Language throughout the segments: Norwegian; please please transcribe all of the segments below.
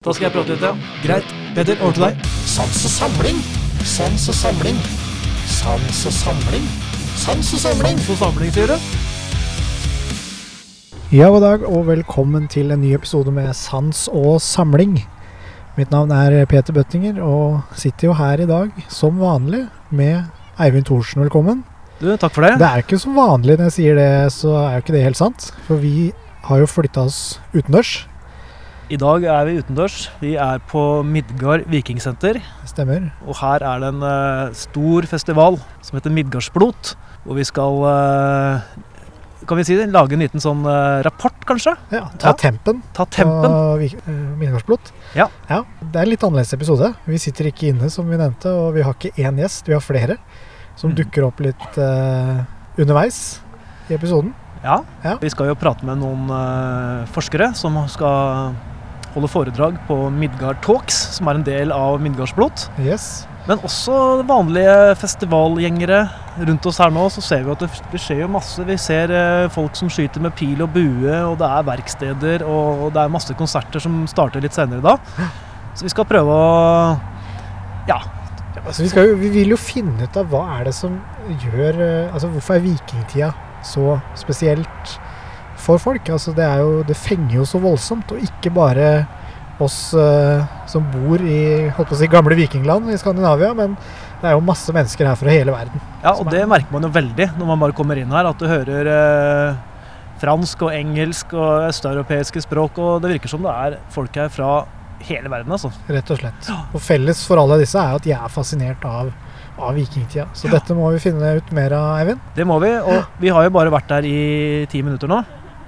Da skal jeg prate litt, ja. Greit. Peter, over til deg. Sans og samling. Sans og samling. Sans og samling. Sans og samling. Så samling, sier du? Ja, god dag, og velkommen til en ny episode med Sans og samling. Mitt navn er Peter Bøttinger, og sitter jo her i dag, som vanlig, med Eivind Thorsen. Velkommen. Du, takk for det. Det er ikke som vanlig når jeg sier det, så er jo ikke det helt sant. For vi har jo flytta oss utendørs. I dag er vi utendørs. Vi er på Midgard vikingsenter. Stemmer. Og her er det en uh, stor festival som heter Midgardsblot. Hvor vi skal uh, kan vi si det, lage en liten sånn uh, rapport, kanskje? Ja, ta Ja. tempen Ta tempen. på eh, Midgårdsblot. Ja. Det er en litt annerledes episode. Vi sitter ikke inne, som vi nevnte, og vi har ikke én gjest, vi har flere som mm. dukker opp litt underveis i episoden. Ja. Ja. Vi skal jo prate med noen forskere som skal holde foredrag på Midgard Talks, som er en del av Midgardsblot. Yes. Men også vanlige festivalgjengere rundt oss her nå, så ser vi at det, skjer jo masse. Vi ser eh, folk som skyter med pil og bue, og det er verksteder, og det er masse konserter som starter litt senere da. Så vi skal prøve å Ja. Altså, vi, skal vi vil jo finne ut av hva er det som gjør eh, Altså, hvorfor er vikingtida så spesielt for folk? Altså, det er jo Det fenger jo så voldsomt, og ikke bare oss uh, som bor i holdt på å si, gamle vikingland i Skandinavia, men det er jo masse mennesker her fra hele verden. ja og det merker man jo veldig når man bare kommer inn her, at du hører uh, fransk og engelsk og østeuropeiske språk, og det virker som det er folk her fra hele verden, altså. Rett og slett. Og felles for alle disse er at jeg er fascinert av, av vikingtida. Så dette må vi finne ut mer av, Eivind. Det må vi, og vi har jo bare vært der i ti minutter nå.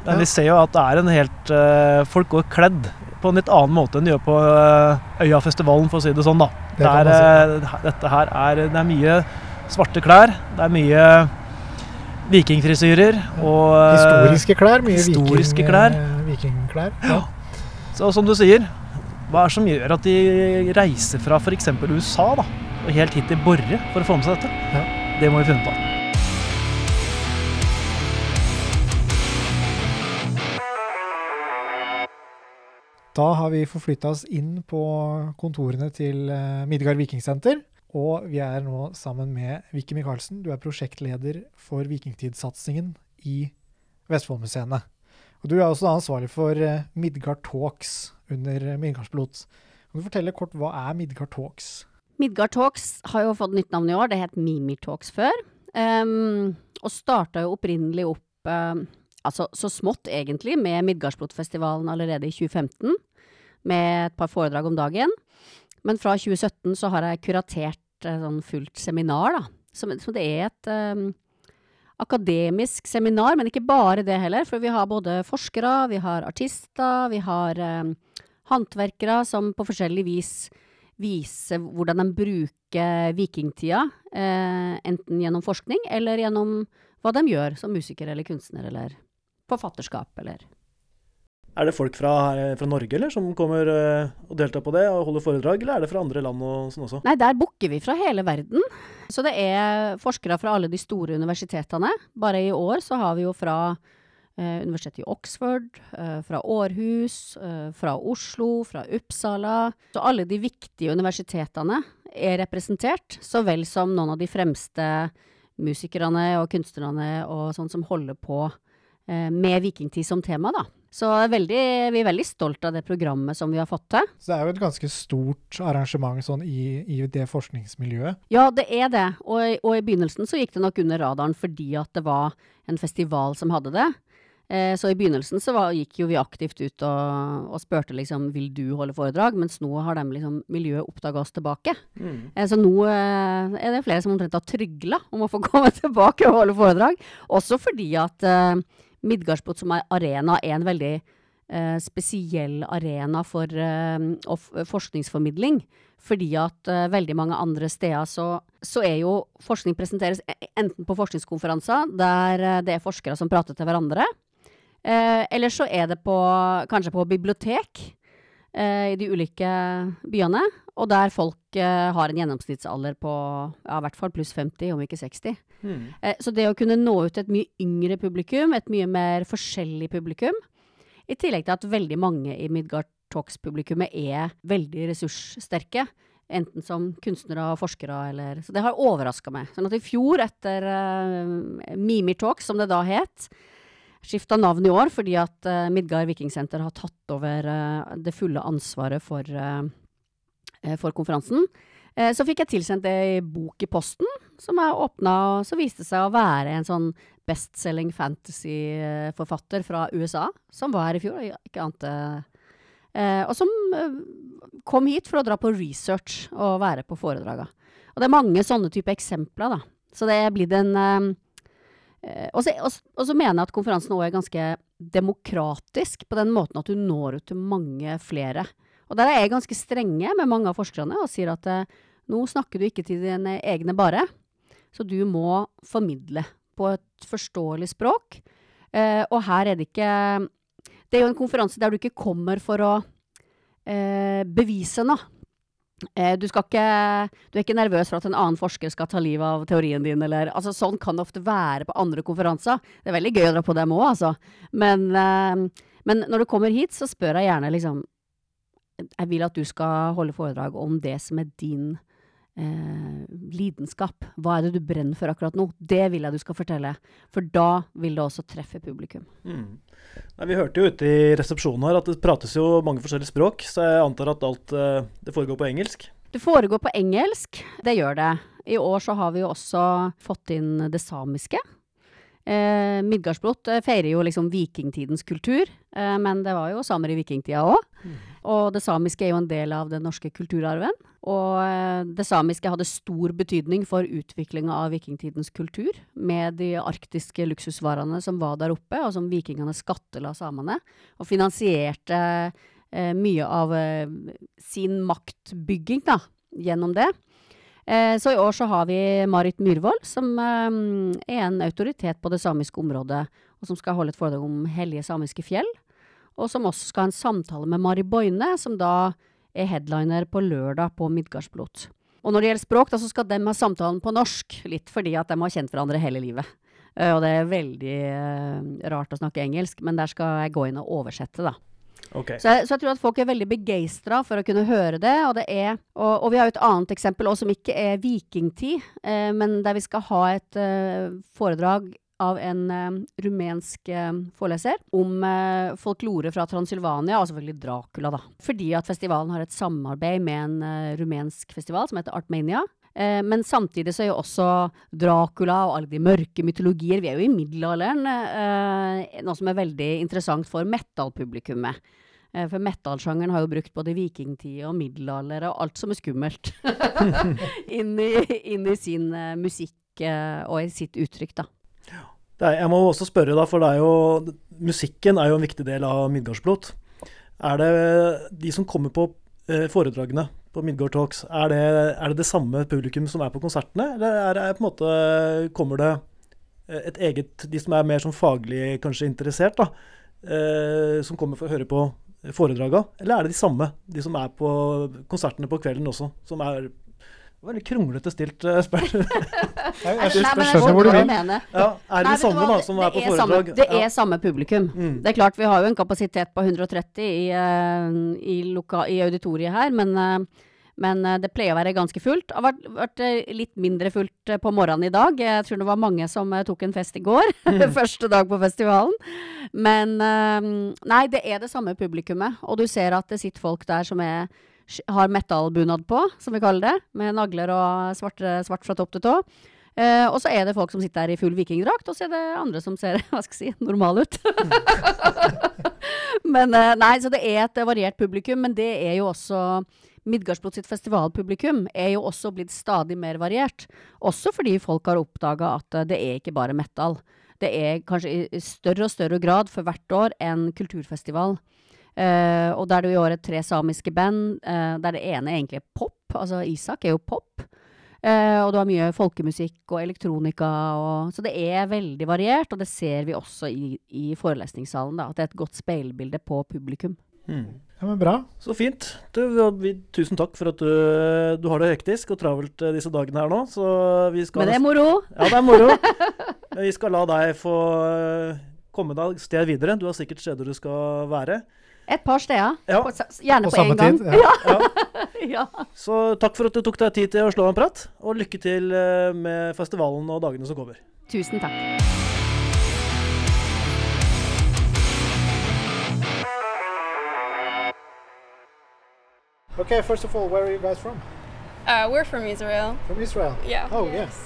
Men vi ser jo at det er en helt uh, Folk går kledd på en litt annen måte enn de gjør på uh, Øyafestivalen, for å si det sånn, da. Det Der, si. eh, dette her er Det er mye svarte klær. Det er mye vikingfrisyrer og Historiske klær. Mye historiske viking, klær. vikingklær. Ja. Så som du sier, hva er det som gjør at de reiser fra f.eks. USA da, og helt hit til Borre for å få med seg dette? Ja. Det må vi finne ut av. Da har vi forflytta oss inn på kontorene til eh, Midgard Vikingsenter. Og vi er nå sammen med Vicky Michaelsen. Du er prosjektleder for vikingtidssatsingen i Vestfoldmuseene. Og du er også ansvarlig for eh, Midgard Talks under Midgardsblot. Kan du fortelle kort hva er Midgard Talks? Midgard Talks har jo fått nytt navn i år. Det het Mimi Talks før. Um, og starta jo opprinnelig opp ehm, altså så smått, egentlig, med Midgardsblotfestivalen allerede i 2015. Med et par foredrag om dagen. Men fra 2017 så har jeg kuratert et sånn fullt seminar, da. Som, som det er et ehm, akademisk seminar, men ikke bare det heller. For vi har både forskere, vi har artister, vi har ehm, håndverkere som på forskjellig vis viser hvordan de bruker vikingtida, eh, enten gjennom forskning eller gjennom hva de gjør som musiker eller kunstner eller forfatterskap eller Er det folk fra, fra Norge eller, som kommer eh, og deltar på det og holder foredrag, eller er det fra andre land og sånn også? Nei, der booker vi fra hele verden. Så det er forskere fra alle de store universitetene. Bare i år så har vi jo fra eh, Universitetet i Oxford, eh, fra Århus, eh, fra Oslo, fra Uppsala. Så alle de viktige universitetene er representert, så vel som noen av de fremste musikerne og kunstnerne og sånn som holder på eh, med vikingtid som tema, da. Så er veldig, vi er veldig stolt av det programmet som vi har fått til. Så det er jo et ganske stort arrangement sånn i, i det forskningsmiljøet. Ja, det er det. Og, i- og i begynnelsen så gikk det nok under radaren fordi at det var en festival som hadde det. Eh, så i begynnelsen så var, gikk jo vi aktivt ut og, og spurte liksom vil du holde foredrag, mens nå har de liksom miljøet oppdaga oss tilbake. Eh, så nå eh, er det flere som omtrent har trygla om å få komme tilbake og holde foredrag. Også fordi at eh, som arena er en veldig eh, spesiell arena for eh, forskningsformidling. Fordi at eh, veldig mange andre steder så, så er jo forskning presenteres e- enten på forskningskonferanser, der eh, det er forskere som prater til hverandre, eh, eller så er det på, kanskje på bibliotek i de ulike byene, og der folk eh, har en gjennomsnittsalder på ja, i hvert fall pluss 50, om ikke 60. Eh, Så det å kunne nå ut til et mye yngre publikum, et mye mer forskjellig publikum, i tillegg til at veldig mange i Midgard Talks-publikummet er veldig ressurssterke. Enten som kunstnere og forskere eller Så det har overraska meg. Sånn at i fjor, etter uh, Mimir Talks, som det da het, skifta navn i år fordi at uh, Midgard Vikingsenter har tatt over uh, det fulle ansvaret for, uh, for konferansen. så fikk jeg tilsendt ei bok i posten, som jeg åpna, og så viste det seg å være en sånn bestselging fantasy-forfatter fra USA, som var her i fjor, og ikke ante Og som kom hit for å dra på research og være på foredraga. Og det er mange sånne type eksempler, da. Så det er blitt en og, og, så, mener jeg at konferansen òg er ganske demokratisk, på den måten at du når ut til mange flere. Og der er jeg ganske strenge med mange av forskerne og sier at eh, nå snakker du ikke til dine egne bare, så du må formidle på et forståelig språk. Eh, og her er det ikke Det er jo en konferanse der du ikke kommer for å eh, bevise noe. Eh, du, ikke, du, er ikke nervøs for at en annen forsker skal ta livet av teorien din, eller altså, Sånn kan det ofte være på andre konferanser. Det er veldig gøy å dra på dem òg, altså. Men, eh, men, når du kommer hit, så spør jeg gjerne liksom Jeg vil at du skal holde foredrag om det som er din eh, lidenskap. Hva er det du brenner for akkurat nå? Det vil jeg du skal fortelle. For da vil det også treffe publikum. Mm. Nei, vi hørte jo ute i resepsjonen her at det prates jo mange forskjellige språk, så jeg antar at alt eh, det foregår på engelsk? Det foregår på engelsk, det gjør det. I år så har vi jo også fått inn det samiske. Eh, Midgardsblot eh, feirer jo liksom vikingtidens kultur, eh, men det var jo samer i vikingtida òg. Mm. Og det samiske er jo en del av den norske kulturarven. Og eh, det samiske hadde stor betydning for utviklinga av vikingtidens kultur, med de arktiske luksusvarene som var der oppe, og som vikingene skattela samene, og finansierte eh, mye av eh, sin maktbygging da, gjennom det. Eh, så i år så har vi Marit Myhrvold, som eh, er en autoritet på det samiske området, og som skal holde et foredrag om hellige samiske fjell. Og som også skal ha en samtale med Mari Boine, som da er headliner på lørdag på Midgardsblot. Og når det gjelder språk, da, så skal de ha samtalen på norsk, litt fordi at de har kjent hverandre hele livet. Uh, og det er veldig uh, rart å snakke engelsk, men der skal jeg gå inn og oversette, da. Okay. Så, jeg, så, jeg, tror at folk er veldig begeistra for å kunne høre det. Og, det er, og, og vi har jo et annet eksempel også, som ikke er vikingtid, eh, men der vi skal ha et eh, foredrag av en uh, rumensk uh, foreleser om uh, folklore fra Transylvania, og selvfølgelig Dracula, da. Fordi at festivalen har et samarbeid med en rumensk festival som heter Artmania. men samtidig så er jo også Dracula og alle de mørke mytologier Vi er jo i middelalderen. noe som er veldig interessant for metal-publikummet. Eh, for metal-sjangeren har jo brukt både vikingtid og middelalder og alt som er skummelt inn, i, inn, i, sin musikk og i sitt uttrykk, da. Er, jeg må også spørre, da, for det er jo, musikken er jo en viktig del av Midgardsblot. Er det de som kommer på uh, foredragene på Midgard Talks, er det, er det, det samme publikum som er på konsertene, eller er det på en måte, kommer det et eget De som er mer sånn faglig kanskje interessert, da, som kommer for å høre på foredraga, eller er det de samme, de som er på konsertene på kvelden også? Som er Veldig kronglete stilt uh, spørsmål. jeg, skjønner hvor du vil. Ja, er det de samme da, som er på foredrag? Samme, det er samme publikum. Mm. Det er klart, vi har jo en kapasitet på 130 i, uh, i, loka, i auditoriet her, men uh, men uh, det pleier å være ganske fullt. Det har vært, vært litt mindre fullt uh, på morgenen i dag. Jeg tror det var mange som tok en fest i går. Mm. Første dag på festivalen. Men nei, det er det samme publikummet. Og du ser at det sitter folk der som er, har metallbunad på, som vi kaller det. Med nagler og svart, svart fra topp til tå. Eh, og så er det folk som sitter der i full vikingdrakt, og så er det andre som ser hva skal jeg si, normale ut. men eh, Nei, så det er et variert publikum, men det er jo også Midgardsblod sitt festivalpublikum er jo også blitt stadig mer variert. Også fordi folk har oppdaga at uh, det er ikke bare metal. Det er kanskje i større og større grad for hvert år en kulturfestival. Og der du i år er tre samiske band, der det ene egentlig er pop. Altså Isak er jo pop. Uh, og du har mye folkemusikk og elektronika. Og, så det er veldig variert, og det ser vi også i, i forelesningssalen. Da, at det er et godt speilbilde på publikum. Mm. Ja, men Bra. Så fint. Du, vi, tusen takk for at du, du, har det hektisk og travelt eh, disse dagene her nå. men det er moro. Ja, det er moro. vi skal la deg få eh, komme deg sted videre. Du har sikkert steder du skal være. Et par steder. Ja. På, gjerne På på, samme en gang. tid, ja. Ja. ja. Så takk for at du tok deg tid til å slå en prat, og lykke til eh, med festivalen og dagene som kommer. Tusen takk. Okay, first of all, where are you guys from? Uh, we're from Israel. From Israel. Yeah. Oh, yes.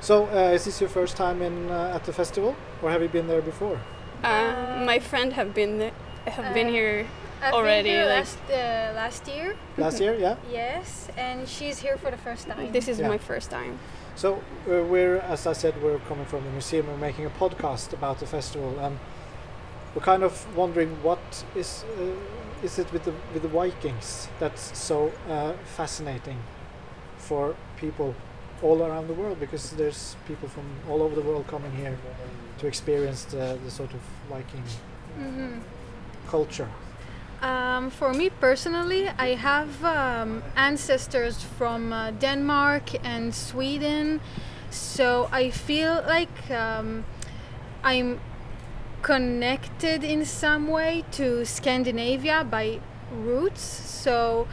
So, uh, is this your first time in uh, at the festival, or have you been there before? Uh, my friend have been th- have been Uh, here. I've already, been here like- last, uh, last year. Last year, yeah. Yes, and she's here for the first time. This is Yeah. my first time. So uh, we're, as I said, we're coming from the museum. We're making a podcast about the festival, and we're kind of wondering what is uh, is it with the with the Vikings that's so uh, fascinating for people all around the world because there's people from all over the world coming here to experience the, the sort of Viking Mhm. Culture. Um, for me personally, I have um, ancestors from uh, Denmark and Sweden, so I feel like um, I'm connected in some way to Scandinavia by roots. So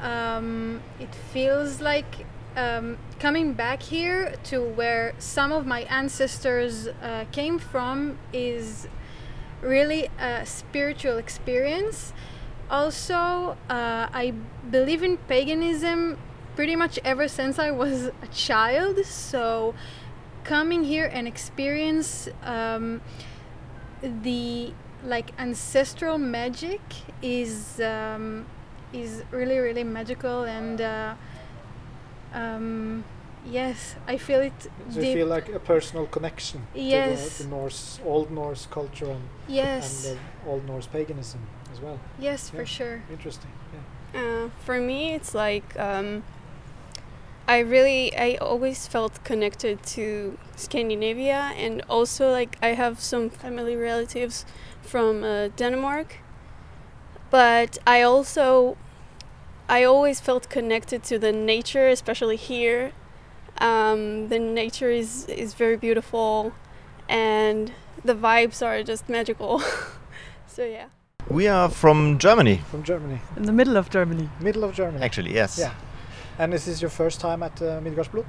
um, it feels like um, coming back here to where some of my ancestors uh, came from is really a spiritual experience. Also, uh, I believe in paganism pretty much ever since I was a child. So, coming here and experience um, the like ancestral magic is um, is really really magical and uh, um, yes, I feel it. So you feel like a personal connection Yes. to the, the Norse, Old Norse culture and, yes, and the Old Norse paganism as well. yes, yeah. for sure. Interesting. Yeah. Uh, for me, it's like um, I really I always felt connected to Scandinavia, and also like I have some family relatives from uh, Denmark, but I also I always felt connected to the nature, especially here. Um, the nature is is very beautiful, and the vibes are just magical. so yeah. We are from Germany, From Germany, In the middle of Germany. middle of Germany. actually. Yes. Yeah. And this is this your first time at uh, Midgardsblot?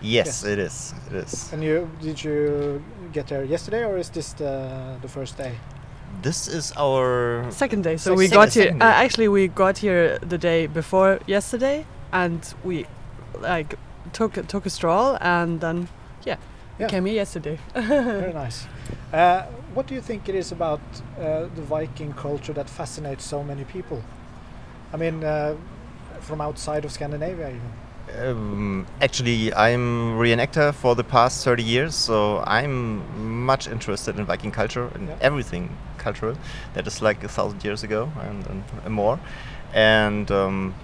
Yes, Yes. it is. It is. And you did you get there yesterday or is this the the first day? This is our. Second day. So Second- we second- got here. Uh, actually, we got here the day before yesterday, and we like took took a stroll, and then yeah, we Yeah. came here yesterday. Very nice. Uh, what do you think it is about uh, the Viking culture that fascinates so many people? I mean, uh, from outside of Scandinavia, even. Um, actually, I'm reenactor for the past 30 years, so I'm much interested in Viking culture and Yeah. everything cultural that is like a thousand years ago and, and more. And um,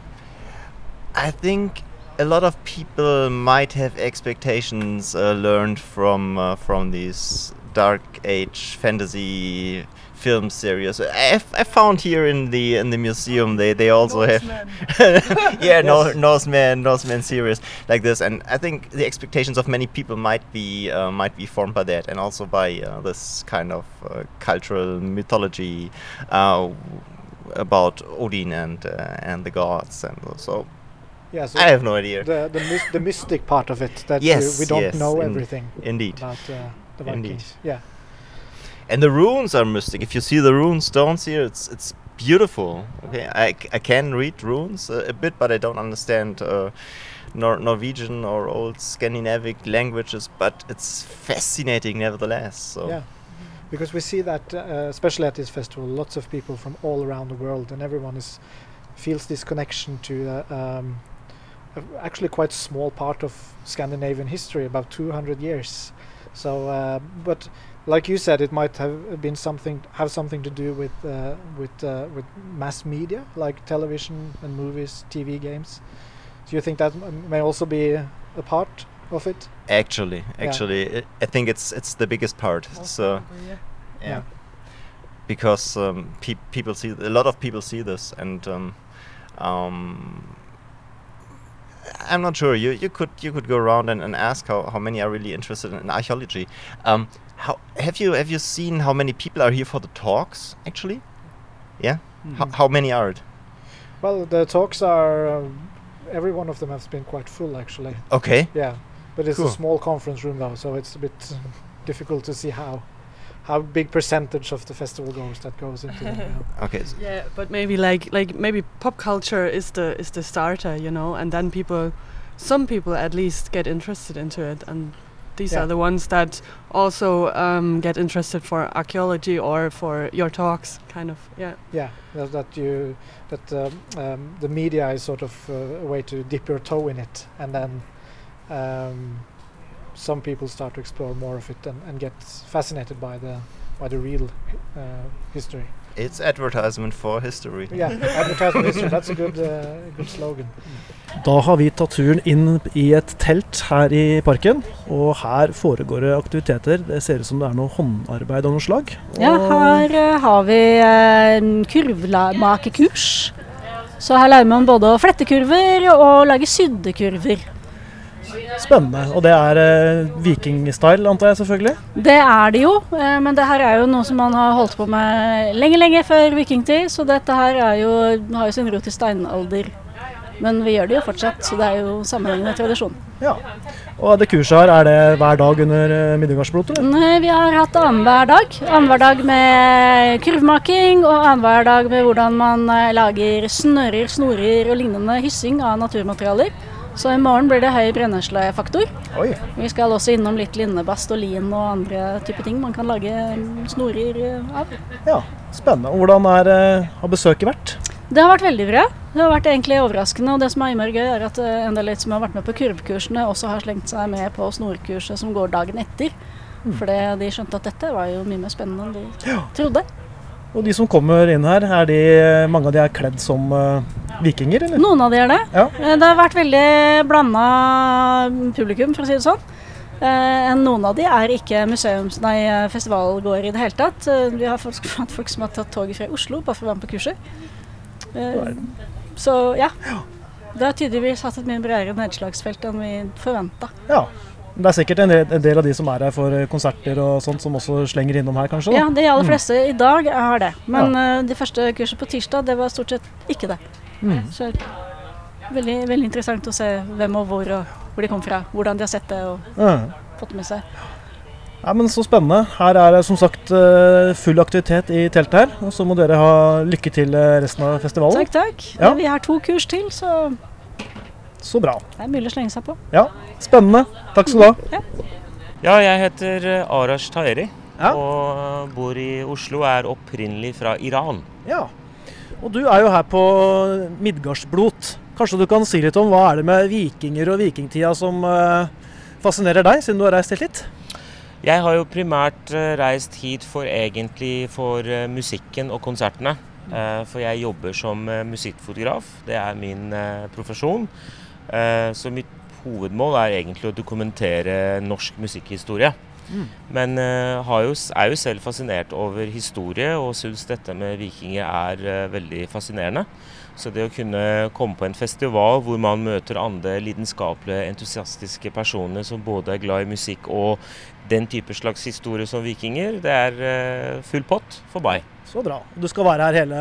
I think a lot of people might have expectations uh, learned from uh, from these dark age fantasy film series. I, I found here in the in the museum they, they also have yeah no. Norseman Norseman series like this, and I think the expectations of many people might be uh, might be formed by that, and also by uh, this kind of uh, cultural mythology uh, about Odin and uh, and the gods, and so Yeah, so I have no idea. the the, mys- the mystic part of it that Yes, we, we don't yes, know in- everything Indeed. about uh, the Indeed. Yeah, and the runes are mystic. If you see the rune stones here, it's it's beautiful. Okay, I, I can read runes uh, a bit, but I don't understand uh, Nor- Norwegian or old Scandinavic languages. But it's fascinating nevertheless. So yeah. Because we see that, uh, especially at this festival, lots of people from all around the world, and everyone is feels this connection to uh, um, actually quite small part of Scandinavian history, about 200 years. So, uh, but like you said, it might have been something have something to do with uh, with uh, with mass media, like television and movies, TV games. Do you think that may also be a part of it? actually, actually, I I think it's it's the biggest part. So yeah. yeah, because um, pe- people see a lot of people see this, and um, um, I'm not sure. You you could you could go around and, and ask how, how many are really interested in archaeology. Um, how have you have you seen how many people are here for the talks? Actually, yeah. Ho- how many are it? Well, the talks are. Um, every one of them has been quite full, actually. Okay. Yeah, but it's Cool. a small conference room though, so it's a bit uh, difficult to see how how big percentage of the festival goes that goes into. them, yeah. Okay. s- Yeah, but maybe like like maybe pop culture is the is the starter, you know, and then people, some people at least get interested into it, and these Yeah. are the ones that also um, get interested for archaeology or for your talks, kind of. Yeah. Yeah, that, that you that um, um, the media is sort of uh, a way to dip your toe in it, and then um, some people start to explore more of it and, and get fascinated by the by the real uh, history. It's advertisement for history. Yeah, advertisement history. That's a good uh, good slogan. Da har vi tatt turen inn i et telt her i parken, og her foregår det aktiviteter. Det ser ut som det er noe håndarbeid av noe slag. Ja, her eh, har vi eh, en kurvmakekurs. Så her lærer man både å flette kurver og lage sydde kurver. Spennende. Og det er eh, vikingstyle, antar jeg selvfølgelig? Det er det jo, eh, men det her er jo noe som man har holdt på med lenge, lenge før vikingtid. Så dette her er jo, har jo sin rot i steinalder. Men vi gjør det jo fortsatt, så det er jo sammenhengende tradisjon. Ja. Og det kurset her, er det hver dag under eh, Middelgardsblot, eller? Vi har hatt annenhver dag. Annenhver dag med kurvmaking, og annenhver dag med hvordan man eh, lager snører, snorer og lignende hyssing av naturmaterialer. Så i morgen blir det høy brenneslefaktor. Vi skal også innom litt linnebast og lin og andre typer ting man kan lage mm, snorer av. Ja, spennende. Og hvordan er, eh, har besøket vært? Det har vært veldig bra. Det har vært egentlig overraskende. Og det som er innmari gøy, er at eh, en del som har vært med på kurvkursene, også har slengt seg med på snorkurset som går dagen etter. Fordi de skjønte at dette var jo mye mer spennende enn de trodde. Og de som kommer inn her, er de, mange av de er kledd som eh, vikinger, eller? Noen av de er det. Ja. Eh, Det har vært veldig blanda publikum, for å si det sånn. Eh, noen av de er ikke museums, nei, festivalgåere i det hele tatt. Vi har folk, folk som har tatt toget fra Oslo bare for å være med på kurset. Eh, så ja. Det har tydeligvis hatt et mye bredere nedslagsfelt enn vi forventa. Ja. Det er sikkert en del, av de som er her for eh, konserter og sånt, som også slenger innom her, kanskje? da? Ja, de aller fleste i dag har det. Men eh, de første kursene på tirsdag, det var stort sett ikke det. Mm. Så veldig, veldig interessant å se hvem og hvor og hvor de kom fra. Hvordan de har sett det og Ja. fått det med seg. Ja, men Så spennende. Her er det som sagt eh, full aktivitet i teltet her. Så må dere ha lykke til resten av festivalen. Takk, takk. Ja. Vi har to kurs til, så Så bra. det er mulig å slenge seg på. Ja, spennende. Takk skal du ha. Ja, jeg heter eh, Arash Taheri Ja. og bor i Oslo. Er opprinnelig fra Iran. Ja. Og du er jo her på Midgardsblot. Kanskje du kan si litt om hva er det med vikinger og vikingtida som eh, fascinerer deg, siden du har reist helt hit? Jeg har jo primært eh, reist hit for egentlig for musikken og konsertene. Eh, For jeg jobber som musikkfotograf. Det er min profesjon. Eh, Så mitt hovedmål er egentlig å dokumentere norsk musikkhistorie. Mm. Men eh, har jo, er jo selv fascinert over historie og syns dette med vikinger er eh, veldig fascinerende. Så det å kunne komme på en festival hvor man møter andre lidenskapelige, entusiastiske personer som både er glad i musikk og den type slags historie som vikinger, det er eh, full pott for meg. Så bra. Du skal være her hele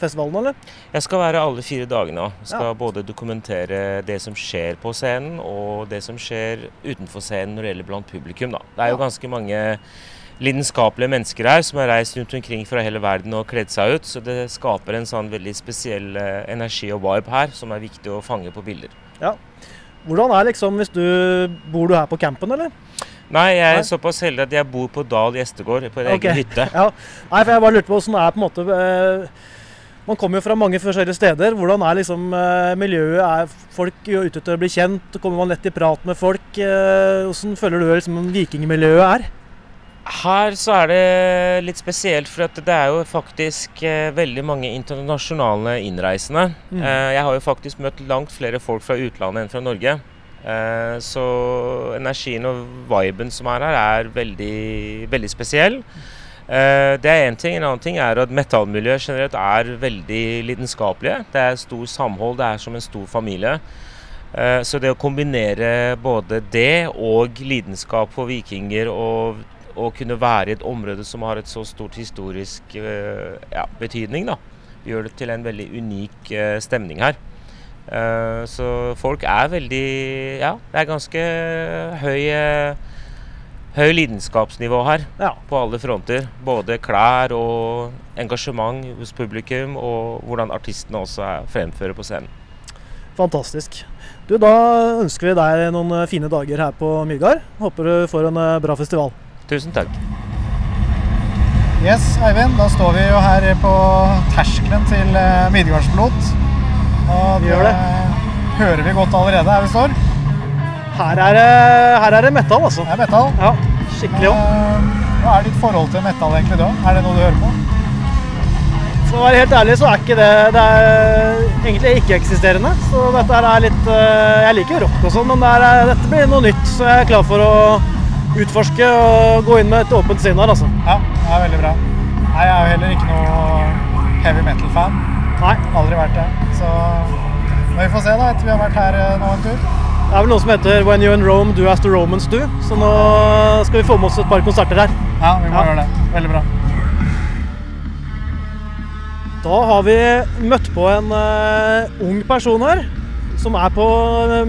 festivalen, eller? Jeg skal være alle fire dagene. Jeg skal Ja. både dokumentere det som skjer på scenen, og det som skjer utenfor scenen når det gjelder blant publikum. Da. Det er jo ganske mange lidenskapelige mennesker her som har reist rundt omkring fra hele verden og kledd seg ut, så det skaper en sånn veldig spesiell eh, energi og vibe her som er viktig å fange på bilder. Ja. Hvordan er liksom hvis du Bor du her på campen, eller? Nei, jeg er Nei. såpass heldig at jeg bor på Dal gjestegård, på en okay. egen hytte. Ja. Nei, for jeg bare lurte på hvordan er på en måte eh, Man kommer jo fra mange forskjellige steder. Hvordan er liksom eh, miljøet? Er folk ute etter å bli kjent? Kommer man lett i prat med folk? Eh, hvordan føler du liksom vikingmiljøet er? Her så er det litt spesielt, for at det er jo faktisk eh, veldig mange internasjonale innreisende. Mm. Eh, jeg har jo faktisk møtt langt flere folk fra utlandet enn fra Norge. Eh, så energien og viben som er her, er veldig, veldig spesiell. Eh, det er én ting. En annen ting er at metallmiljøet generelt er veldig lidenskapelige. Det er stor samhold, det er som en stor familie. Så det å kombinere både det og lidenskap for vikinger og å kunne være i et område som har et så stort historisk eh, ja, betydning, da, gjør det til en veldig unik eh, stemning her. Eh, så folk er veldig Ja, det er ganske høy Høy lidenskapsnivå her Ja. på alle fronter. Både klær og engasjement hos publikum, og hvordan artistene også er, fremfører på scenen. Fantastisk. Du, Da ønsker vi deg noen fine dager her på Midgard. Håper du får en bra festival. Tusen takk. Yes, Eivind, da står vi jo her på terskelen til Midgardspilot. Og Vi gjør det. hører vi godt allerede her vi står. Her er, det, her er det metal, altså. Det er metal. Ja, skikkelig òg. Eh, Hva er ditt forhold til metal egentlig da? Er det noe du hører på? For å være helt ærlig så er ikke det Det er egentlig ikke-eksisterende. Så dette her er litt eh, Jeg liker jo rock og sånn, men det er, dette blir noe nytt. Så jeg er klar for å utforske og gå inn med et åpent sinn her, altså. Ja, det er veldig bra. Nei, jeg er jo heller ikke noe heavy metal-fan. Nei. Aldri vært det. Så men vi får se da, etter vi har vært her eh, nå en tur. Det er vel noe som heter When you're in Rome, do as the Romans do. Så nå skal vi få med oss et par konserter her. Ja, vi må Ja. gjøre det. Veldig bra. Da har vi møtt på en uh, ung person her, som er på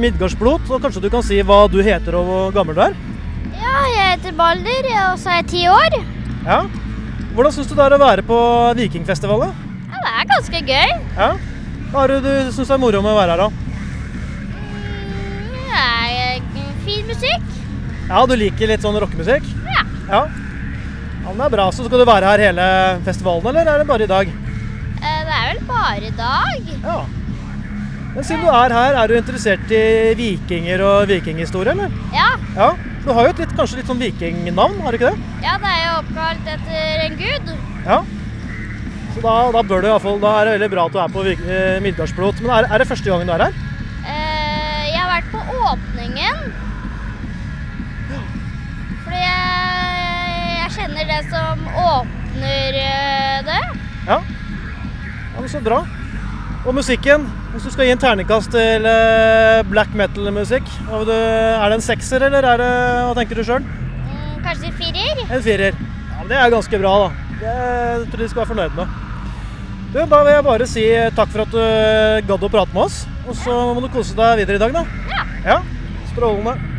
Midgardsblot. Og kanskje du kan si hva du heter og hvor gammel du er? Ja, jeg heter Balder, og så er jeg ti år. Ja. Hvordan syns du det er å være på Vikingfestivalet? Ja, det er ganske gøy. Ja. Hva er det du syns er moro med å være her, da? Det er eh, fin musikk. Ja, du liker litt sånn rockemusikk? Ja. Ja. ja men det er bra. Så skal du være her hele festivalen, eller er det bare i dag? Eh, Det er vel bare i dag. Ja. Men siden du er her, er du interessert i vikinger og vikinghistorie, eller? Ja, Ja. Du har jo et litt, kanskje litt sånn vikingnavn, har du ikke det? ja det er jo oppkalt etter en gud. Ja. Så da, da bør du iallfall da er det veldig bra at du er på middagsblot. eh, Midgardsblot. Men er, er det første gangen du er her? Eh, Jeg har vært på åpningen. Fordi jeg, jeg kjenner det som åpner eh, det. Ja. ja men så bra. Og musikken? Hvis du skal gi en terningkast til eh, black metal-musikk, er det en sekser, eller er det, hva tenker du sjøl? Mm, Kanskje firer? En firer. Ja, men Det er ganske bra, da. Det tror jeg de skal være fornøyd med. Du, Da vil jeg bare si takk for at du gadd å prate med oss. Og så må du kose deg videre i dag, da. Ja. Ja, Strålende.